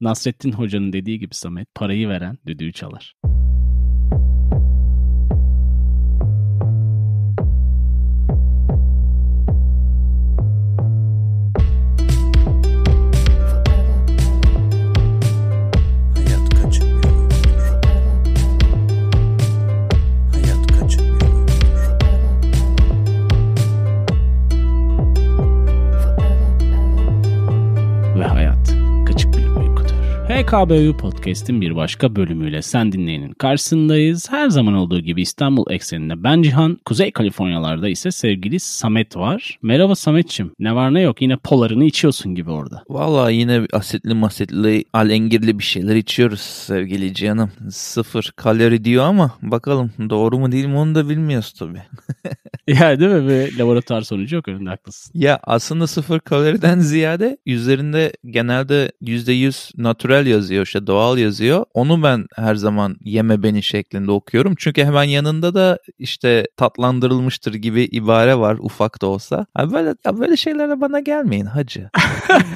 Nasrettin Hoca'nın dediği gibi Samet parayı veren düdüğü çalar. HKBU Podcast'in bir başka bölümüyle sen dinleyenin karşısındayız. Her zaman olduğu gibi İstanbul ekseninde ben Cihan, Kuzey Kaliforniyalarda ise sevgili Samet var. Merhaba Sametçim. Ne var ne yok yine polarını içiyorsun gibi orada. Vallahi yine asitli masitli alengirli bir şeyler içiyoruz sevgili canım. Sıfır kalori diyor ama bakalım doğru mu değil mi onu da bilmiyoruz tabii. ya değil mi? Bir laboratuvar sonucu yok önünde haklısın. Ya aslında sıfır kaloriden ziyade üzerinde genelde %100 natürel yazıyor işte doğal yazıyor. Onu ben her zaman yeme beni şeklinde okuyorum. Çünkü hemen yanında da işte tatlandırılmıştır gibi ibare var ufak da olsa. Ha böyle, ya böyle şeylere bana gelmeyin hacı.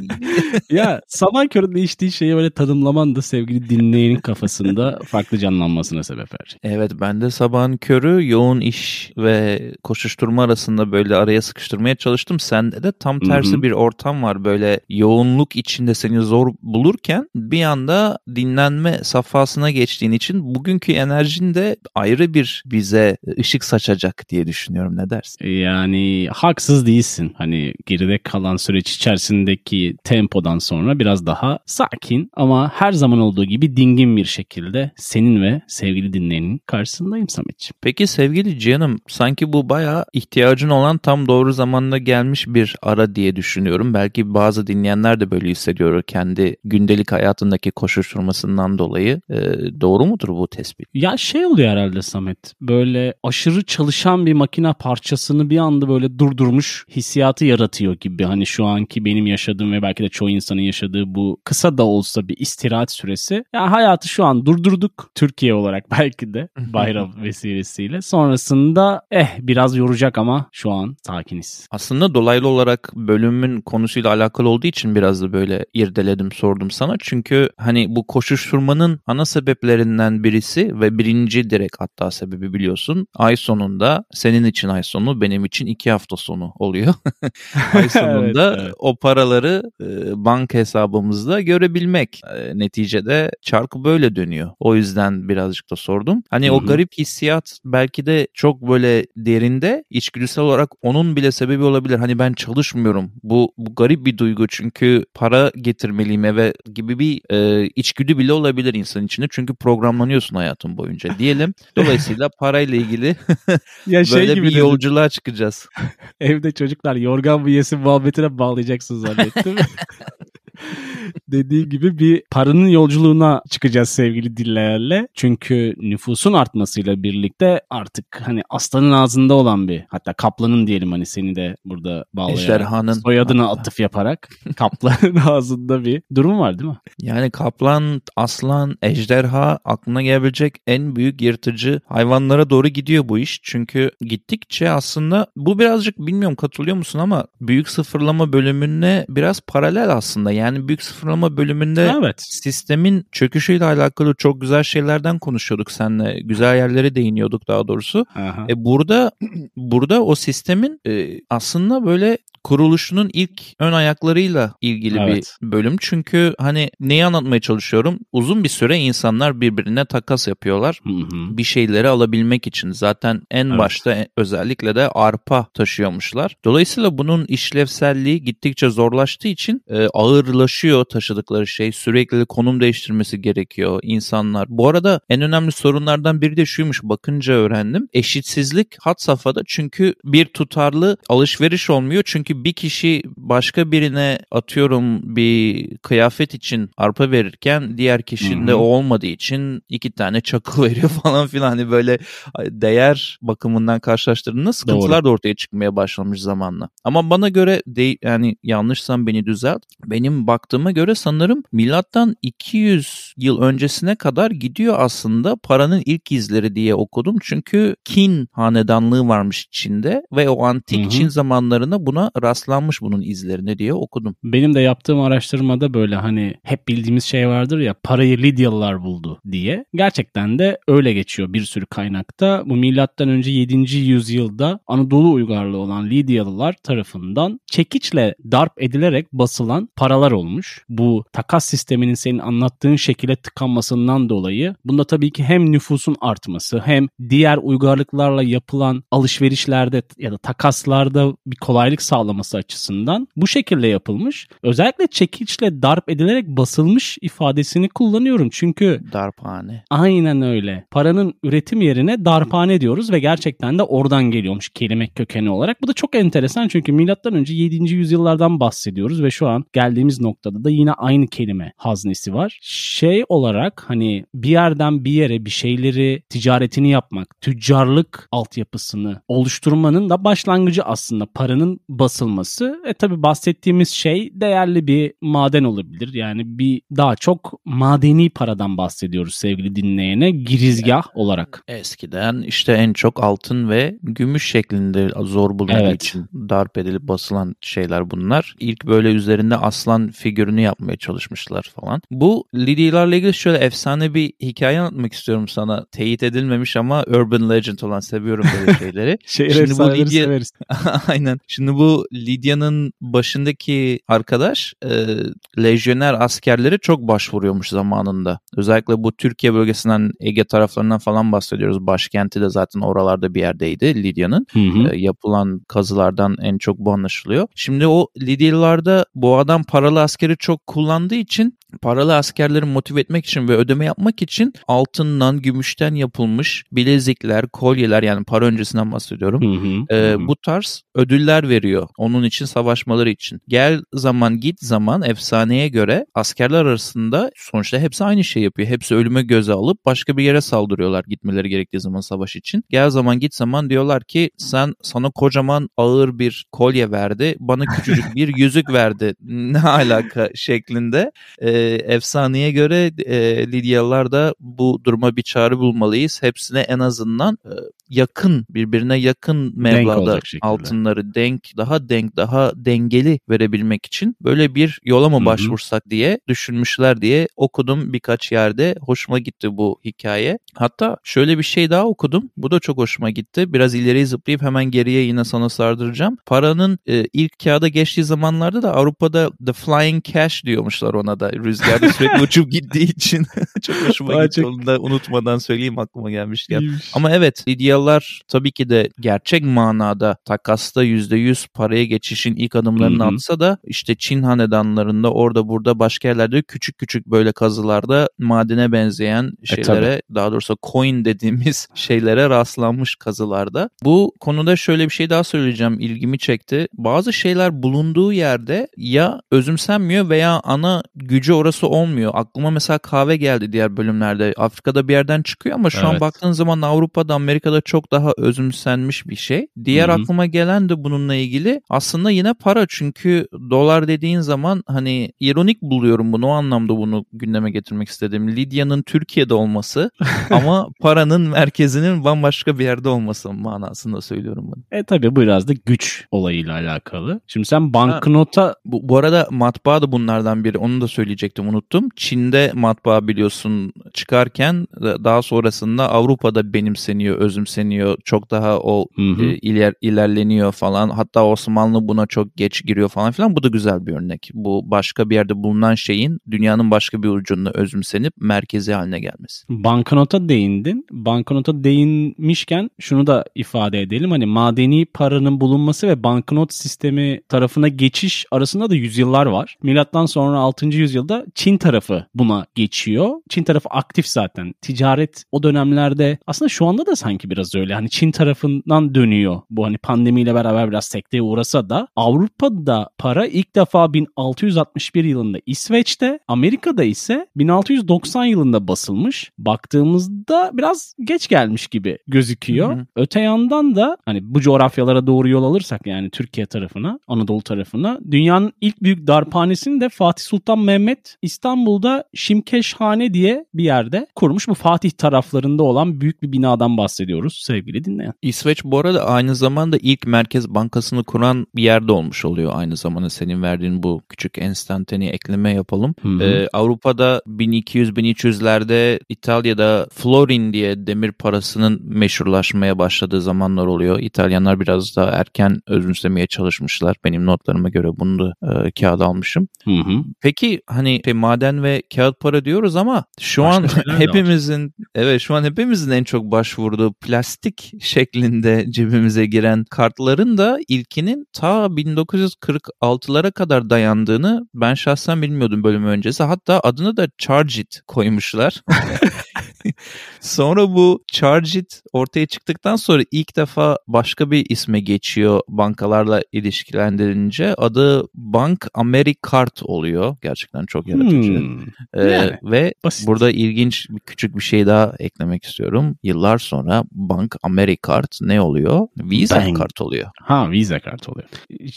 ya sabah köründe içtiğin şeyi böyle tanımlaman da sevgili dinleyenin kafasında farklı canlanmasına sebep verecek. Evet ben de sabahın körü yoğun iş ve koşuşturma arasında böyle araya sıkıştırmaya çalıştım. Sende de tam tersi Hı hı. bir ortam var. Böyle yoğunluk içinde seni zor bulurken bir anda dinlenme safhasına geçtiğin için bugünkü enerjin de ayrı bir bize ışık saçacak diye düşünüyorum. Ne dersin? Yani haksız değilsin. Hani geride kalan süreç içerisindeki tempodan sonra biraz daha sakin ama her zaman olduğu gibi dingin bir şekilde senin ve sevgili dinleyenin karşısındayım Sametciğim. Peki sevgili Cihan'ım sanki bu bayağı ihtiyacın olan tam doğru zamanda gelmiş bir ara diye düşünüyorum. Belki bazı dinleyenler de böyle hissediyor kendi gündelik hayatındaki koşuşturmasından dolayı. Ee, doğru mudur bu tespit? Ya şey oluyor herhalde Samet. Böyle aşırı çalışan bir makine parçasını bir anda böyle durdurmuş hissiyatı yaratıyor gibi. Hani şu anki benim yaşadığım ve belki de çoğu insanın yaşadığı bu kısa da olsa bir istirahat süresi. Ya hayatı şu an durdurduk Türkiye olarak belki de bayram vesilesiyle. Sonrasında eh biraz yoracak ama şu an sakiniz. Aslında dolaylı olarak bölümün konusuyla alakalı olduğu için biraz da böyle irdeledim sordum sana. Çünkü hani bu koşuşturmanın ana sebeplerinden birisi ve birinci direkt hatta sebebi biliyorsun. Ay sonunda senin için ay sonu benim için iki hafta sonu oluyor. ay sonunda Evet, evet. o paraları e, banka hesabımızda görebilmek. E, neticede çarkı böyle dönüyor. O yüzden birazcık da sordum. Hani Hı o garip hissiyat belki de çok böyle derinde içgüdüsel olarak onun bile sebebi olabilir. Hani ben çalışmıyorum. Bu bu garip bir duygu çünkü para getirmeliyim eve gibi bir e, içgüdü bile olabilir insan içinde. Çünkü programlanıyorsun hayatın boyunca diyelim. Dolayısıyla parayla ilgili Ya böyle bir yolculuğa çıkacağız. Evde çocuklar yorgan mı yesin muhabbetine bağlayacaksın zannettim. Dediği gibi bir paranın yolculuğuna çıkacağız sevgili dinleyenlerle. Çünkü nüfusun artmasıyla birlikte artık hani aslanın ağzında olan bir hatta kaplanın diyelim hani seni de burada bağlayarak Ejderhanın- soyadına atıf yaparak kaplanın ağzında bir durum var değil mi? Yani kaplan, aslan, ejderha aklına gelebilecek en büyük yırtıcı hayvanlara doğru gidiyor bu iş. Çünkü gittikçe aslında bu birazcık bilmiyorum katılıyor musun ama büyük sıfırlama bölümüne biraz paralel aslında. Yani büyük sıfırlama bölümünde Evet. sistemin çöküşüyle alakalı çok güzel şeylerden konuşuyorduk seninle. Güzel yerlere değiniyorduk daha doğrusu. Aha. E burada burada o sistemin e, aslında böyle kuruluşunun ilk ön ayaklarıyla ilgili Evet. bir bölüm. Çünkü hani neyi anlatmaya çalışıyorum? Uzun bir süre insanlar birbirine takas yapıyorlar. Hı hı. Bir şeyleri alabilmek için zaten en Evet. başta e- özellikle de arpa taşıyormuşlar. Dolayısıyla bunun işlevselliği gittikçe zorlaştığı için e, ağırlaşıyor taşıdıkları şey. Sürekli konum değiştirmesi gerekiyor insanlar. Bu arada en önemli sorunlardan biri de şuymuş bakınca öğrendim. Eşitsizlik had safhada çünkü bir tutarlı alışveriş olmuyor. Çünkü bir kişi başka birine atıyorum bir kıyafet için arpa verirken diğer kişinin de o olmadığı için iki tane çakı veriyor falan filan. Hani böyle değer bakımından karşılaştırdığında sıkıntılar da ortaya çıkmaya başlamış zamanla. Ama bana göre de, yani yanlışsam beni düzelt. Benim baktığıma göre sanırım milattan 200 yıl öncesine kadar gidiyor aslında paranın ilk izleri diye okudum. Çünkü Kin hanedanlığı varmış Çin'de ve o antik Hı hı. Çin zamanlarına buna rastlanmış bunun izlerine diye okudum. Benim de yaptığım araştırmada böyle hani hep bildiğimiz şey vardır ya parayı Lidyalılar buldu diye. Gerçekten de öyle geçiyor bir sürü kaynakta. Bu milattan önce 7. yüzyılda Anadolu uygarlığı olan Lidyalılar tarafından çekiçle darp edilerek basılan paralar olmuş. Bu takas sisteminin senin anlattığın şekilde tıkanmasından dolayı bunda tabii ki hem nüfusun artması hem diğer uygarlıklarla yapılan alışverişlerde ya da takaslarda bir kolaylık sağlaması açısından bu şekilde yapılmış. Özellikle çekiçle darp edilerek basılmış ifadesini kullanıyorum. Çünkü darphane. Aynen öyle. Paranın üretim yerine darphane diyoruz ve gerçekten de oradan geliyormuş kelime kökeni olarak. Bu da çok enteresan çünkü milattan önce 7. yüzyıllardan bahsediyoruz ve şu an geldiğimiz noktada da yine aynı kelime haznesi var. Şey olarak hani bir yerden bir yere bir şeyleri ticaretini yapmak, tüccarlık altyapısını oluşturmanın da başlangıcı aslında paranın basılması. E tabi bahsettiğimiz şey değerli bir maden olabilir. Yani bir daha çok madeni paradan bahsediyoruz sevgili dinleyene girizgah olarak. Eskiden işte en çok altın ve gümüş şeklinde zor bulunduğu evet. için darp edilip basılan şeyler bunlar. İlk böyle üzerinde aslan figürünü yapmaya çalışmışlar falan. Bu Lidyalarla ilgili şöyle efsane bir hikaye anlatmak istiyorum sana. Teyit edilmemiş ama urban legend olan seviyorum böyle şeyleri. Şehir Şimdi bu Lidya... severiz. Aynen. Şimdi bu Lidya'nın başındaki arkadaş e, lejyoner askerleri çok başvuruyormuş zamanında. Özellikle bu Türkiye bölgesinden Ege taraflarından falan bahsediyoruz. Başkenti de zaten oralarda bir yerdeydi Lidya'nın. E, yapılan kazılardan en çok bu anlaşılıyor. Şimdi o Lidyalılarda bu adam paralı askeri çok kullandığı için paralı askerleri motive etmek için ve ödeme yapmak için altından, gümüşten yapılmış bilezikler, kolyeler yani para öncesinden bahsediyorum. Hı hı, e. Bu tarz ödüller veriyor onun için savaşmaları için. Gel zaman git zaman efsaneye göre askerler arasında sonuçta hepsi aynı şey yapıyor. Hepsi ölüme göze alıp başka bir yere saldırıyorlar gitmeleri gerektiği zaman savaş için. Gel zaman git zaman diyorlar ki sen sana kocaman ağır bir kolye verdi. Bana küçücük bir yüzük verdi. Ne alaka şeklinde. E, efsaneye göre e, Lidyalılar da bu duruma bir çare bulmalıyız. Hepsine en azından e, yakın birbirine yakın meblağda altınları denk daha denk daha dengeli verebilmek için böyle bir yola mı başvursak Hı-hı. diye düşünmüşler diye okudum birkaç yerde hoşuma gitti bu hikaye. Hatta şöyle bir şey daha okudum bu da çok hoşuma gitti biraz ileri zıplayıp hemen geriye yine sana sardıracağım. Paranın e, ilk kağıda geçtiği zamanlarda da Avrupa'da the flying cash diyormuşlar ona da rüzgarda sürekli uçup gittiği için çok hoşuma gitti çok... onu da unutmadan söyleyeyim aklıma gelmişken. İyiymiş. Ama evet Lidya Amerikalılar tabii ki de gerçek manada takasta %100 paraya geçişin ilk adımlarını Hı-hı. atsa da işte Çin hanedanlarında orada burada başka yerlerde küçük küçük böyle kazılarda madene benzeyen e, şeylere e, daha doğrusu coin dediğimiz şeylere rastlanmış kazılarda. Bu konuda şöyle bir şey daha söyleyeceğim ilgimi çekti. Bazı şeyler bulunduğu yerde ya özümsenmiyor veya ana gücü orası olmuyor. Aklıma mesela kahve geldi diğer bölümlerde. Afrika'da bir yerden çıkıyor ama şu evet. an baktığın zaman Avrupa'da Amerika'da çok daha özümsenmiş bir şey. Diğer Hı-hı. aklıma gelen de bununla ilgili aslında yine para çünkü dolar dediğin zaman hani ironik buluyorum bunu o anlamda bunu gündeme getirmek istedim. Lidya'nın Türkiye'de olması ama paranın merkezinin bambaşka bir yerde olması manasında söylüyorum bunu. E tabi bu biraz da güç olayıyla alakalı. Şimdi sen banknota... Ha, bu, bu arada matbaa da bunlardan biri onu da söyleyecektim unuttum. Çin'de matbaa biliyorsun çıkarken daha sonrasında Avrupa'da benimseniyor, özümseniyor. Çok daha o hı hı. E, iler, ilerleniyor falan. Hatta Osmanlı buna çok geç giriyor falan filan. Bu da güzel bir örnek. Bu başka bir yerde bulunan şeyin dünyanın başka bir ucunda özümsenip merkezi haline gelmesi. Banknota değindin. Banknota değinmişken şunu da ifade edelim. Hani madeni paranın bulunması ve banknot sistemi tarafına geçiş arasında da yüzyıllar var. Milattan sonra 6. yüzyılda Çin tarafı buna geçiyor. Çin tarafı aktif zaten. Ticaret o dönemlerde aslında şu anda da sanki biraz öyle. Hani Çin tarafından dönüyor. Bu hani pandemiyle beraber biraz sekteye uğrasa da Avrupa'da para ilk defa 1661 yılında İsveç'te, Amerika'da ise 1690 yılında basılmış. Baktığımızda biraz geç gelmiş gibi gözüküyor. Hı hı. Öte yandan da hani bu coğrafyalara doğru yol alırsak yani Türkiye tarafına, Anadolu tarafına dünyanın ilk büyük darphanesini de Fatih Sultan Mehmet İstanbul'da Şimkeşhane diye bir yerde kurmuş. Bu Fatih taraflarında olan büyük bir binadan bahsediyoruz sevgili dinleyen. İsveç bu arada aynı zamanda ilk Merkez Bankası'nı kuran duran bir yerde olmuş oluyor aynı zamanda senin verdiğin bu küçük enstantane ekleme yapalım. Hı hı. Ee, Avrupa'da 1200-1300'lerde İtalya'da florin diye demir parasının meşhurlaşmaya başladığı zamanlar oluyor. İtalyanlar biraz daha erken özümsemeye çalışmışlar. Benim notlarıma göre bunu da e, kağıda almışım. Hı hı. Peki hani şey, maden ve kağıt para diyoruz ama şu Başka an hepimizin evet şu an hepimizin en çok başvurduğu plastik şeklinde cebimize giren kartların da ilkinin ta 1946'lara kadar dayandığını ben şahsen bilmiyordum bölüm öncesi. Hatta adını da Charge It koymuşlar. Sonra bu Charge It ortaya çıktıktan sonra ilk defa başka bir isme geçiyor bankalarla ilişkilendirilince. Adı Bank Amerikart oluyor. Gerçekten çok yaratıcı. Hmm. Ee, Yani, ve basit. burada ilginç bir küçük bir şey daha eklemek istiyorum. Yıllar sonra Bank Amerikart ne oluyor? Visa Bank. kart oluyor. Ha Visa kart oluyor.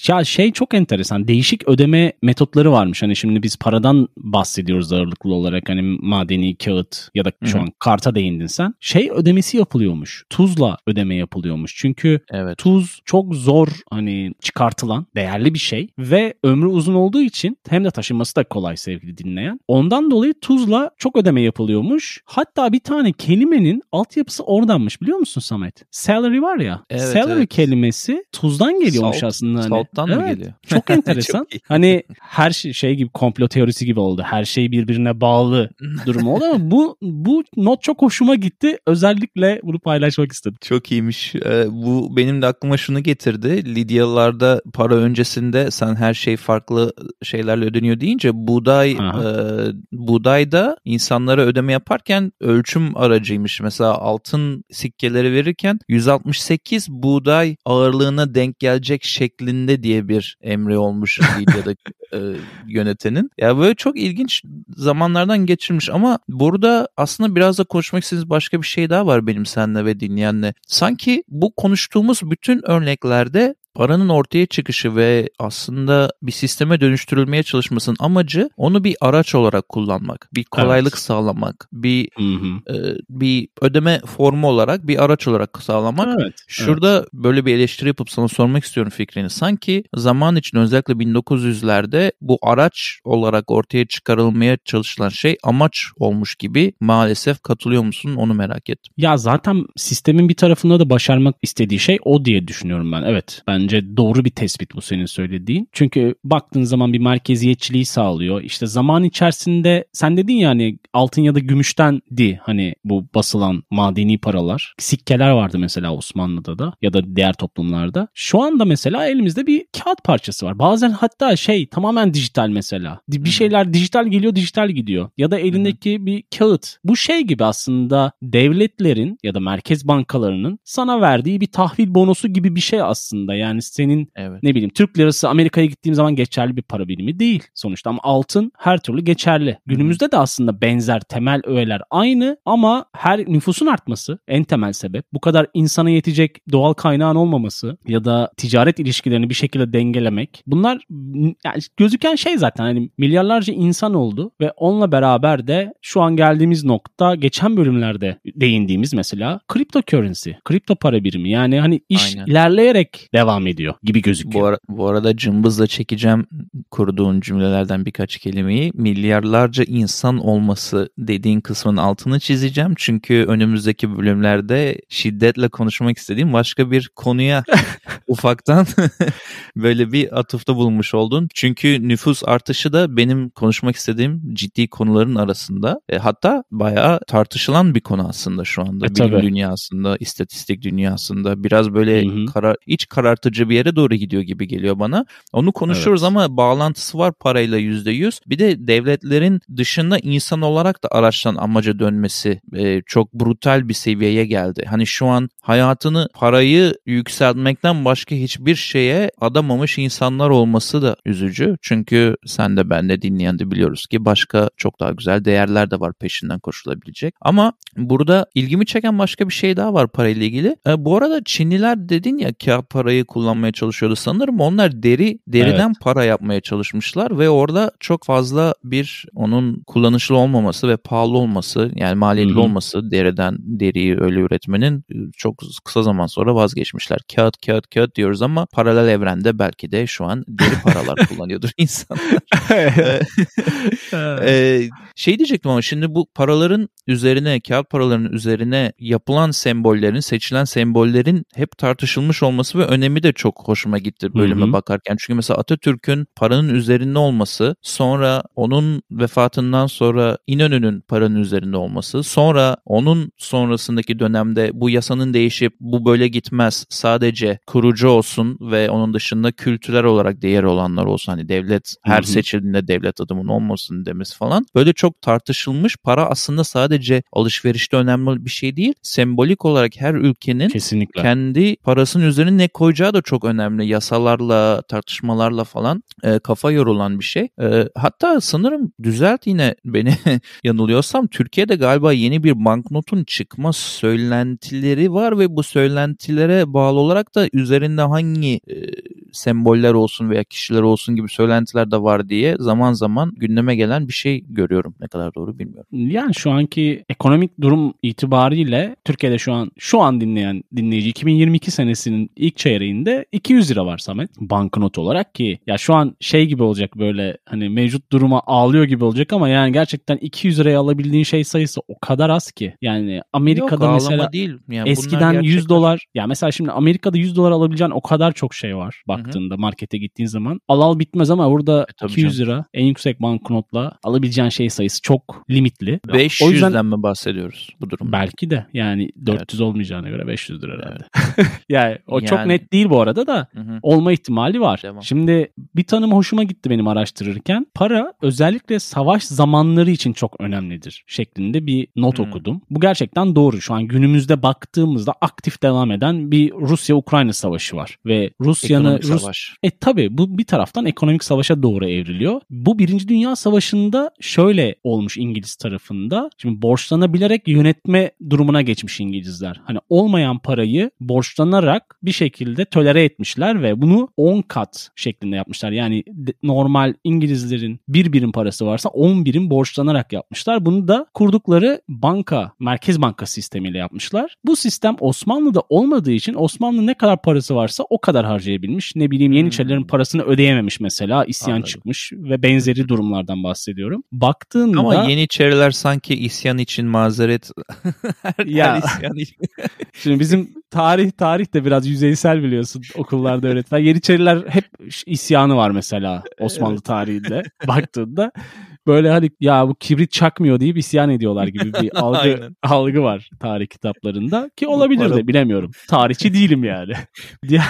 Ya şey çok enteresan. Değişik ödeme metotları varmış. Hani şimdi biz paradan bahsediyoruz ağırlıklı olarak. Hani madeni kağıt ya da şu Hı hı. an karta değindin sen. Şey ödemesi yapılıyormuş. Tuzla ödeme yapılıyormuş. Çünkü Evet. tuz çok zor hani çıkartılan değerli bir şey ve ömrü uzun olduğu için hem de taşınması da kolay sevgili dinleyen. Ondan dolayı tuzla çok ödeme yapılıyormuş. Hatta bir tane kelimenin altyapısı oradanmış biliyor musun Samet? Salary var ya. Evet, salary evet. kelimesi tuzdan geliyormuş Salt- aslında. Hani. salttan mı Evet, geliyor? Çok enteresan. Çok iyi. hani her şey, şey gibi komplo teorisi gibi oldu. Her şey birbirine bağlı durumu oldu ama bu bu not çok hoşuma gitti. Özellikle bunu paylaşmak istedim. Çok iyiymiş. Ee, bu benim de aklıma şunu getirdi. Lidyalılarda para öncesinde sen her şey farklı şeylerle ödeniyor deyince buğday Aha. e, buğday da insanlara ödeme yaparken ölçüm aracıymış. Mesela altın sikkeleri verirken 168 buğday ağırlığına denk gelecek şeklinde diye bir emri olmuş Lidya'da e, yönetenin. Ya böyle çok ilginç zamanlardan geçirmiş ama burada aslında biraz da konuşmak istediğimiz başka bir şey daha var benim seninle ve dinleyenle. Sanki bu konuştuğumuz bütün örneklerde paranın ortaya çıkışı ve aslında bir sisteme dönüştürülmeye çalışmasının amacı onu bir araç olarak kullanmak, bir kolaylık Evet. sağlamak, bir Hı hı. e, bir ödeme formu olarak, bir araç olarak sağlamak. Evet. Şurada böyle bir eleştiri yapıp sana sormak istiyorum fikrini. Sanki zaman için özellikle 1900'lerde bu araç olarak ortaya çıkarılmaya çalışılan şey amaç olmuş gibi maalesef katılıyor musun onu merak ettim. Ya zaten sistemin bir tarafında da başarmak istediği şey o diye düşünüyorum ben. Evet bence doğru bir tespit bu senin söylediğin. Çünkü baktığın zaman bir merkeziyetçiliği sağlıyor. İşte zaman içerisinde sen dedin ya hani altın ya da gümüştendi hani bu basılan madeni paralar. Sikkeler vardı mesela Osmanlı'da da ya da diğer toplumlarda. Şu anda mesela elimizde bir kağıt parçası var. Bazen hatta şey tamamen dijital mesela. Di- Bir şeyler dijital geliyor dijital gidiyor. Ya da elindeki bir kağıt. Bu şey gibi aslında devletlerin ya da merkez bankalarının sana verdiği bir tahvil bonosu gibi bir şey aslında. Yani senin Evet. ne bileyim Türk lirası Amerika'ya gittiğim zaman geçerli bir para birimi değil sonuçta ama altın her türlü geçerli. Günümüzde de aslında benzer temel öğeler aynı ama her nüfusun artması en temel sebep. Bu kadar insana yetecek doğal kaynağın olmaması ya da ticaret ilişkilerini bir şekilde dengelemek. Bunlar yani gözüken şey zaten hani milyarlarca insan oldu ve onunla beraber de şu an geldiğimiz nokta geçen bölümlerde değindiğimiz mesela cryptocurrency, kripto para birimi. Yani hani iş Aynen. ilerleyerek devam ediyor gibi gözüküyor. Bu, ara- bu arada cımbızla çekeceğim kurduğun cümlelerden birkaç kelimeyi. Milyarlarca insan olması dediğin kısmın altını çizeceğim. Çünkü önümüzdeki bölümlerde şiddetle konuşmak istediğim başka bir konuya ufaktan böyle bir atıfta bulunmuş oldun. Çünkü nüfus artışı da benim konuşmak istediğim ciddi konuların arasında. E, hatta bayağı tartışılan bir konu aslında şu anda. E, Bilim tabii. dünyasında, istatistik dünyasında biraz böyle Hı hı. karar, iç karartıcı bir yere doğru gidiyor gibi geliyor bana. Onu konuşuyoruz Evet. ama bağlantısı var parayla yüzde yüz. Bir de devletlerin dışında insan olarak da araçtan amaca dönmesi e, çok brutal bir seviyeye geldi. Hani şu an hayatını parayı yükseltmekten başka hiçbir şeye adamamış insanlar olması da üzücü. Çünkü sen de ben de dinleyen de biliyoruz ki başka çok daha güzel değerler de var peşinden koşulabilecek. Ama burada ilgimi çeken başka bir şey daha var parayla ilgili. E, bu arada Çinliler dedin ya kağıt parayı kullanmaya çalışıyordu sanırım. Onlar deri deriden Evet. para yapmaya çalışmışlar ve orada çok fazla bir onun kullanışlı olmaması ve pahalı olması yani maliyetli Hı hı. olması deriden deriyi öyle üretmenin e, çok kısa zaman sonra vazgeçmişler. Kağıt kağıt kağıt diyoruz ama paralel evrende belki de şu an deri paralar kullanıyordur insanlar. Ee, şey diyecektim ama şimdi bu paraların üzerine, kağıt paraların üzerine yapılan sembollerin, seçilen sembollerin hep tartışılmış olması ve önemi de çok hoşuma gitti bölüme Hı hı. bakarken. Çünkü mesela Atatürk'ün paranın üzerinde olması, sonra onun vefatından sonra İnönü'nün paranın üzerinde olması, sonra onun sonrasındaki dönemde bu yasanın değişip bu böyle gitmez sadece kurucu olsun ve onun dışında kültürel olarak değer olanlar olsun. Hani devlet her Hı hı. seçildiğinde devlet adımın olmasın demesi falan. Böyle çok tartışılmış para aslında sadece alışverişte önemli bir şey değil. Sembolik olarak her ülkenin Kesinlikle. kendi parasının üzerine ne koyacağı da çok önemli. Yasalarla, tartışmalarla falan e, kafa yorulan bir şey. E, hatta sanırım düzelt yine beni yanılıyorsam Türkiye'de galiba yeni bir banknotun çıkma söylentileri var ve bu söylentilere bağlı olarak da üzerinde hangi e, semboller olsun veya kişiler olsun gibi söylentiler de var diye zaman zaman gündeme gelen bir şey görüyorum. Ne kadar doğru bilmiyorum. Yani şu anki ekonomik durum itibariyle Türkiye'de şu an şu an dinleyen dinleyici 2022 senesinin ilk çeyreğinde 200 lira var Samet banknot olarak ki ya şu an şey gibi olacak böyle hani mevcut duruma ağlıyor gibi olacak ama yani gerçekten 200 liraya alabildiğin şey sayısı o kadar az ki. Yani Amerika'da Yok, mesela değil. Yani Eskiden 100 gerçekler. dolar ya mesela şimdi Amerika'da 100 dolar alabileceğin o kadar çok şey var baktığında markete gittiğin zaman. Al al bitmez ama burada E, tabii 200 lira en yüksek banknotla alabileceğin şey sayısı çok limitli. 500'den o yüzden mi bahsediyoruz bu durumda? belki de yani 400 olmayacağına göre 500 lira herhalde. yani o çok Yani- net değil bu arada da Hı hı. olma ihtimali var. Devam. Şimdi bir tanım hoşuma gitti benim araştırırken. Para özellikle savaş zamanları için çok önemlidir şeklinde bir not Hmm. okudum. Bu gerçekten doğru. Şu an günümüzde baktığımızda aktif devam eden bir Rusya-Ukrayna savaşı var. Ve Rusya'nın Rus savaş. e tabi bu bir taraftan ekonomik savaşa doğru evriliyor. Bu Birinci Dünya Savaşı'nda şöyle olmuş İngiliz tarafında. Şimdi borçlanabilerek yönetme durumuna geçmiş İngilizler. Hani olmayan parayı borçlanarak bir şekilde tolere etmişler ve bunu 10 kat şeklinde yapmışlar. Yani normal İngilizlerin bir birim parası varsa 10 birim borçlanarak yapmışlar. Bunu da kurdukları banka, Merkez Banka sistemiyle yapmışlar. Bu sistem Osmanlı'da olmadığı için Osmanlı ne kadar parası varsa o kadar harcayabilmiş. Ne bileyim Yeniçerilerin Hmm. parasını ödeyememiş mesela. isyan Anladım. çıkmış ve benzeri durumlardan bahsediyorum. Baktığında Ama Yeniçeriler sanki isyan için mazeret her, Ya. her isyan için. Şimdi bizim tarih tarih de biraz yüzeysel biliyorsun okullarda öğretmen. Yeniçeriler hep isyanı var mesela Osmanlı tarihinde baktığında. Böyle hani ya bu kibrit çakmıyor deyip isyan ediyorlar gibi bir algı algı var tarih kitaplarında ki olabilir de bilemiyorum. Tarihçi değilim yani. diğer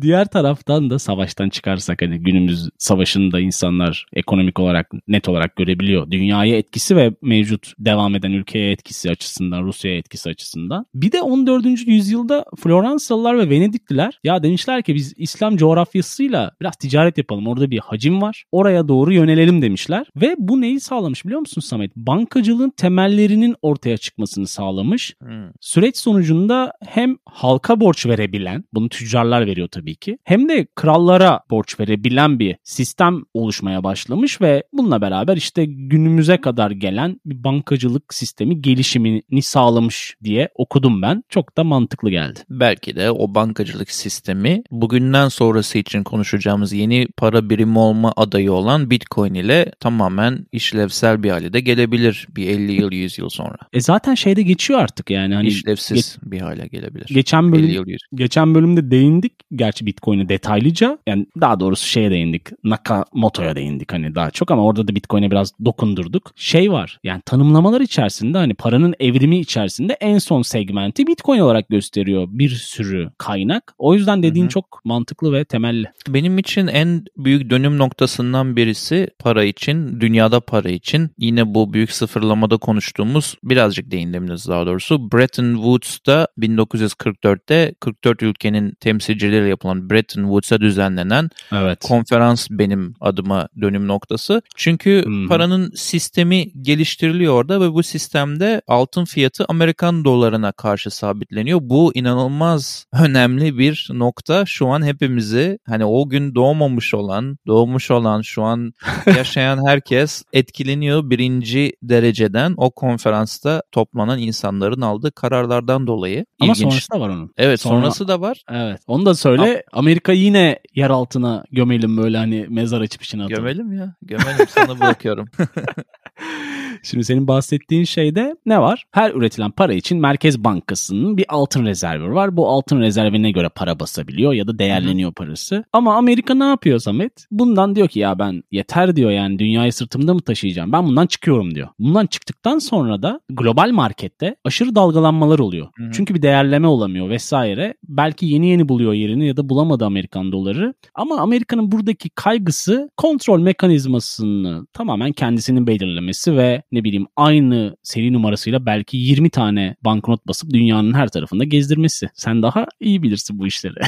diğer taraftan da savaştan çıkarsak hani günümüz savaşında insanlar ekonomik olarak net olarak görebiliyor. Dünyaya etkisi ve mevcut devam eden ülkeye etkisi açısından, Rusya'ya etkisi açısından. Bir de 14. yüzyılda Floransalılar ve Venedikliler ya demişler ki biz İslam coğrafyasıyla biraz ticaret yapalım. Orada bir hacim var. Oraya doğru yönelelim demişler. Ve bu neyi sağlamış biliyor musun Samet? Bankacılığın temellerinin ortaya çıkmasını sağlamış. Hmm. Süreç sonucunda hem halka borç verebilen, bunu tüccarlar veriyor tabii ki, hem de krallara borç verebilen bir sistem oluşmaya başlamış ve bununla beraber işte günümüze kadar gelen bir bankacılık sistemi gelişimini sağlamış diye okudum ben. Çok da mantıklı geldi. Belki de o bankacılık sistemi bugünden sonrası için konuşacağımız yeni para birimi olma adayı olan Bitcoin ile tamamen işlevsel bir hale de gelebilir bir 50 yıl 100 yıl sonra. E zaten şeyde geçiyor artık yani hani İşlevsiz bir hale gelebilir. geçen 50 bölüm yıl 100 geçen bölümde değindik gerçi Bitcoin'e detaylıca. Yani daha doğrusu şeye değindik. Nakamoto'ya değindik hani daha çok ama orada da Bitcoin'e biraz dokundurduk. Şey var yani tanımlamalar içerisinde hani paranın evrimi içerisinde en son segmenti Bitcoin olarak gösteriyor bir sürü kaynak. O yüzden dediğin Hı hı. çok mantıklı ve temelli. Benim için en büyük dönüm noktasından birisi para için dünyadan dünyada para için yine bu büyük sıfırlamada konuştuğumuz birazcık değindiğimiz daha doğrusu Bretton Woods'ta 1944'te 44 ülkenin temsilcileriyle yapılan Bretton Woods'a düzenlenen evet. konferans benim adıma dönüm noktası. Çünkü hmm. paranın sistemi geliştiriliyor orada ve bu sistemde altın fiyatı Amerikan dolarına karşı sabitleniyor. Bu inanılmaz önemli bir nokta. Şu an hepimizi hani o gün doğmamış olan, doğmuş olan, şu an yaşayan herkes etkileniyor birinci dereceden o konferansta toplanan insanların aldığı kararlardan dolayı. Ama İlginç. sonrası da var onun. Evet Sonra, sonrası da var. Evet onu da söyle. Amerika yine yer altına gömelim böyle hani mezar açıp içine atalım. Gömelim ya. Gömelim sana bırakıyorum. Şimdi senin bahsettiğin şeyde ne var? Her üretilen para için Merkez Bankası'nın bir altın rezervi var. Bu altın rezervine göre para basabiliyor ya da değerleniyor Hı. parası. Ama Amerika ne yapıyor Samet? Bundan diyor ki ya ben yeter diyor yani dünyayı sırtımda mı taşıyacağım? Ben bundan çıkıyorum diyor. Bundan çıktıktan sonra da global markette aşırı dalgalanmalar oluyor. Hı. Çünkü bir değerleme olamıyor vesaire. Belki yeni yeni buluyor yerini ya da bulamadı Amerikan doları. Ama Amerika'nın buradaki kaygısı kontrol mekanizmasını tamamen kendisinin belirlemesi ve ne bileyim aynı seri numarasıyla belki 20 tane banknot basıp dünyanın her tarafında gezdirmesi. Sen daha iyi bilirsin bu işleri.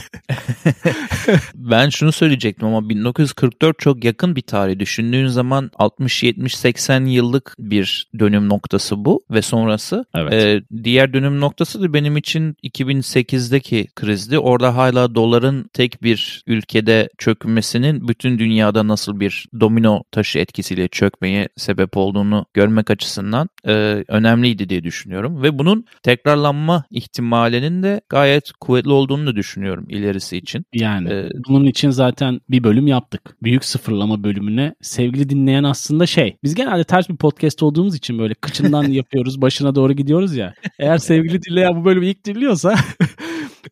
ben şunu söyleyecektim ama 1944 çok yakın bir tarih. Düşündüğün zaman 60 70 80 yıllık bir dönüm noktası bu ve sonrası. Evet. Ee, diğer dönüm noktası da benim için 2008'deki krizdi. Orada hala doların tek bir ülkede çökmesinin bütün dünyada nasıl bir domino taşı etkisiyle çökmeye sebep olduğunu görmek açısından e, önemliydi diye düşünüyorum. Ve bunun tekrarlanma ihtimalinin de gayet kuvvetli olduğunu da düşünüyorum ilerisi için. Yani ee, bunun için zaten bir bölüm yaptık. Büyük sıfırlama bölümüne sevgili dinleyen aslında şey biz genelde ters bir podcast olduğumuz için böyle kıçından yapıyoruz başına doğru gidiyoruz ya. Eğer sevgili dinleyen bu bölümü ilk dinliyorsa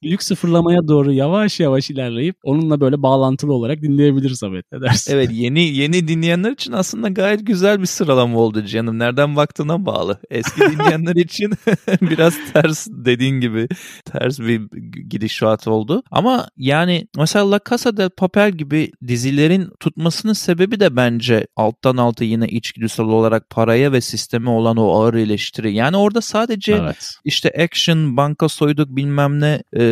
büyük sıfırlamaya doğru yavaş yavaş ilerleyip onunla böyle bağlantılı olarak dinleyebiliriz Samet ne dersin? Evet yeni yeni dinleyenler için aslında gayet güzel bir sıralama oldu canım. Nereden baktığına bağlı. Eski dinleyenler için biraz ters dediğin gibi ters bir gidişat oldu. Ama yani mesela La Casa del Papel gibi dizilerin tutmasının sebebi de bence alttan alta yine içgüdüsel olarak paraya ve sisteme olan o ağır eleştiri. Yani orada sadece evet. işte action, banka soyduk bilmem ne e,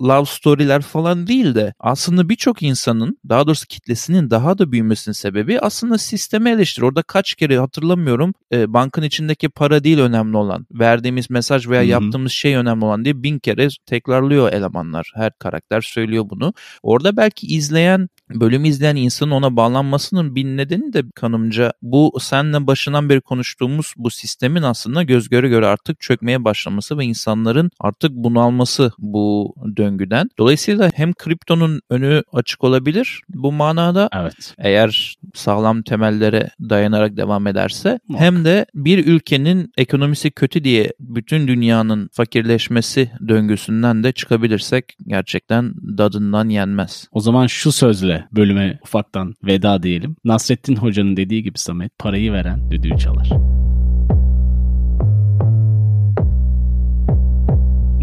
love story'ler falan değil de aslında birçok insanın daha doğrusu kitlesinin daha da büyümesinin sebebi aslında sisteme eleştiri. Orada kaç kere hatırlamıyorum e, bankın içindeki para değil önemli olan verdiğimiz mesaj veya Hı-hı. yaptığımız şey önemli olan diye bin kere tekrarlıyor elemanlar. Her karakter söylüyor bunu. Orada belki izleyen bölümü izleyen insanın ona bağlanmasının bir nedeni de kanımca bu senle başından beri konuştuğumuz bu sistemin aslında göz göre göre artık çökmeye başlaması ve insanların artık bunalması bu döngüden. Dolayısıyla hem kriptonun önü açık olabilir bu manada. Evet. Eğer sağlam temellere dayanarak devam ederse Muhakkak. hem de bir ülkenin ekonomisi kötü diye bütün dünyanın fakirleşmesi döngüsünden de çıkabilirsek gerçekten dadından yenmez. O zaman şu sözle bölüme ufaktan veda diyelim. Nasrettin Hoca'nın dediği gibi Samet parayı veren düdüğü çalar.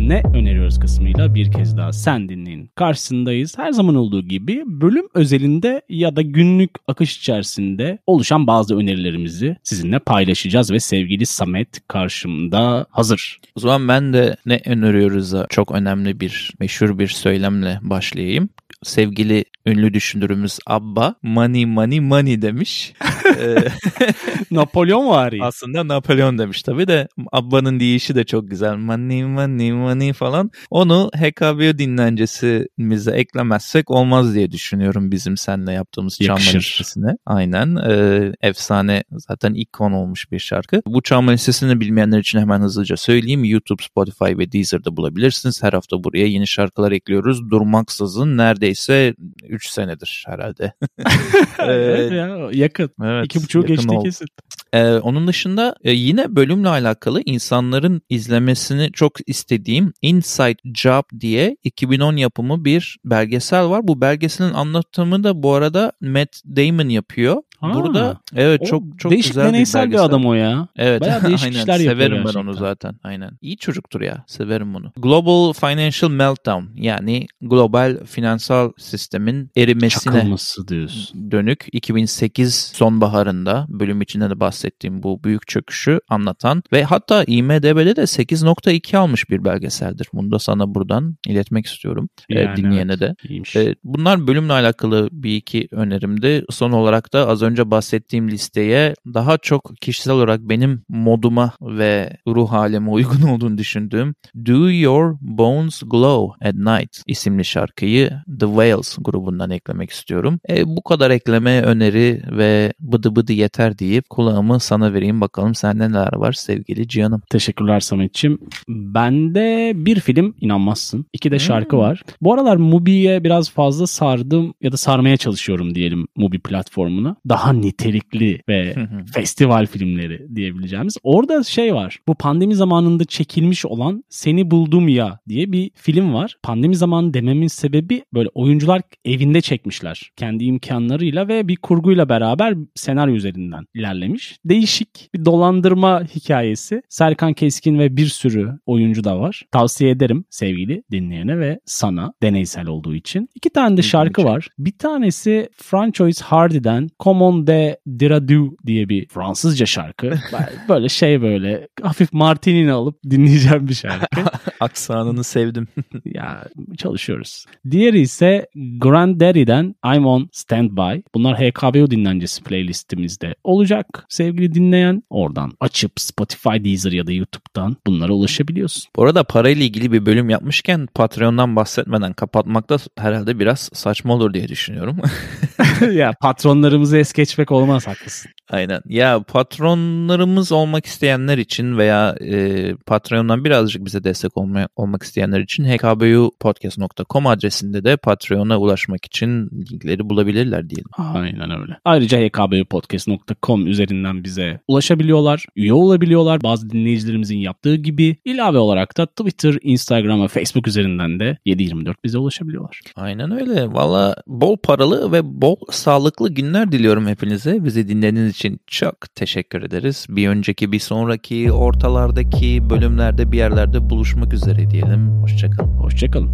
Ne öneriyoruz kısmıyla bir kez daha sen dinleyin. Karşısındayız. Her zaman olduğu gibi bölüm özelinde ya da günlük akış içerisinde oluşan bazı önerilerimizi sizinle paylaşacağız ve sevgili Samet karşımda hazır. O zaman ben de ne öneriyoruz çok önemli bir meşhur bir söylemle başlayayım sevgili ünlü düşünürümüz Abba money money money demiş. Napolyon var ya. Aslında Napolyon demiş tabi de Abba'nın deyişi de çok güzel. Money money money falan. Onu HKBO dinlencesimize eklemezsek olmaz diye düşünüyorum bizim seninle yaptığımız çam listesine. Aynen. Ee, efsane zaten ikon olmuş bir şarkı. Bu çam listesini bilmeyenler için hemen hızlıca söyleyeyim. YouTube, Spotify ve Deezer'da bulabilirsiniz. Her hafta buraya yeni şarkılar ekliyoruz. Durmaksızın neredeyse 3 senedir herhalde. evet ya yakın. Evet, İki buçuğu geçti oldu. kesin. Ee, onun dışında e, yine bölümle alakalı insanların izlemesini çok istediğim Inside Job diye 2010 yapımı bir belgesel var. Bu belgeselin anlatımı da bu arada Matt Damon yapıyor. Ha. Burada evet çok çok değişik güzel deneysel bir, belgesel. adam o ya. Evet. Bayağı değişik aynen. işler yapıyor Severim ben onu zaten. Aynen. İyi çocuktur ya. Severim bunu. Global Financial Meltdown yani global finansal sistemin erimesine Çakılması diyorsun. dönük 2008 sonbaharında bölüm içinde de bahsettiğim bu büyük çöküşü anlatan ve hatta IMDB'de de 8.2 almış bir belgeseldir. Bunu da sana buradan iletmek istiyorum e, Yani dinleyene evet, de. İyiymiş. E, bunlar bölümle alakalı bir iki önerimdi. Son olarak da az önce bahsettiğim listeye daha çok kişisel olarak benim moduma ve ruh halime uygun olduğunu düşündüğüm Do Your Bones Glow at Night isimli şarkıyı The Whales grubundan eklemek istiyorum. E, bu kadar ekleme öneri ve bıdı bıdı yeter deyip kulağımı sana vereyim bakalım sende neler var sevgili Cihan'ım. Teşekkürler Samet'ciğim. Bende bir film inanmazsın. İki de şarkı Hmm. var. Bu aralar Mubi'ye biraz fazla sardım ya da sarmaya çalışıyorum diyelim Mubi platformuna. Daha nitelikli ve festival filmleri diyebileceğimiz. Orada şey var. Bu pandemi zamanında çekilmiş olan Seni Buldum Ya diye bir film var. Pandemi zamanı dememin sebebi böyle oyuncular evinde çekmişler. Kendi imkanlarıyla ve bir kurguyla beraber senaryo üzerinden ilerlemiş. Değişik bir dolandırma hikayesi. Serkan Keskin ve bir sürü oyuncu da var. Tavsiye ederim sevgili dinleyene ve sana deneysel olduğu için. İki tane de şarkı var. Bir tanesi Francois Hardy'den Common de Diradu diye bir Fransızca şarkı. böyle şey böyle hafif martinini alıp dinleyeceğim bir şarkı. Aksanını sevdim. ya çalışıyoruz. Diğeri ise Granddaddy'den I'm on Standby. Bunlar HKBO dinlencesi playlistimizde olacak. Sevgili dinleyen oradan açıp Spotify, Deezer ya da YouTube'dan bunlara ulaşabiliyorsun. Bu arada parayla ilgili bir bölüm yapmışken Patreon'dan bahsetmeden kapatmak da herhalde biraz saçma olur diye düşünüyorum. ya patronlarımızı es geçmek olmaz haklısın. Aynen. Ya patronlarımız olmak isteyenler için veya e, Patreon'dan birazcık bize destek olma, olmak isteyenler için hkbupodcast.com adresinde de Patreon'a ulaşmak için linkleri bulabilirler diyelim. Aynen öyle. Ayrıca hkbpodcast.com üzerinden bize ulaşabiliyorlar, üye olabiliyorlar. Bazı dinleyicilerimizin yaptığı gibi ilave olarak da Twitter, Instagram ve Facebook üzerinden de 724 bize ulaşabiliyorlar. Aynen öyle. Valla bol paralı ve bol sağlıklı günler diliyorum hepinize. Bizi dinlediğiniz için çok teşekkür ederiz. Bir önceki, bir sonraki, ortalardaki bölümlerde bir yerlerde buluşmak üzere diyelim. Hoşçakalın. Hoşçakalın.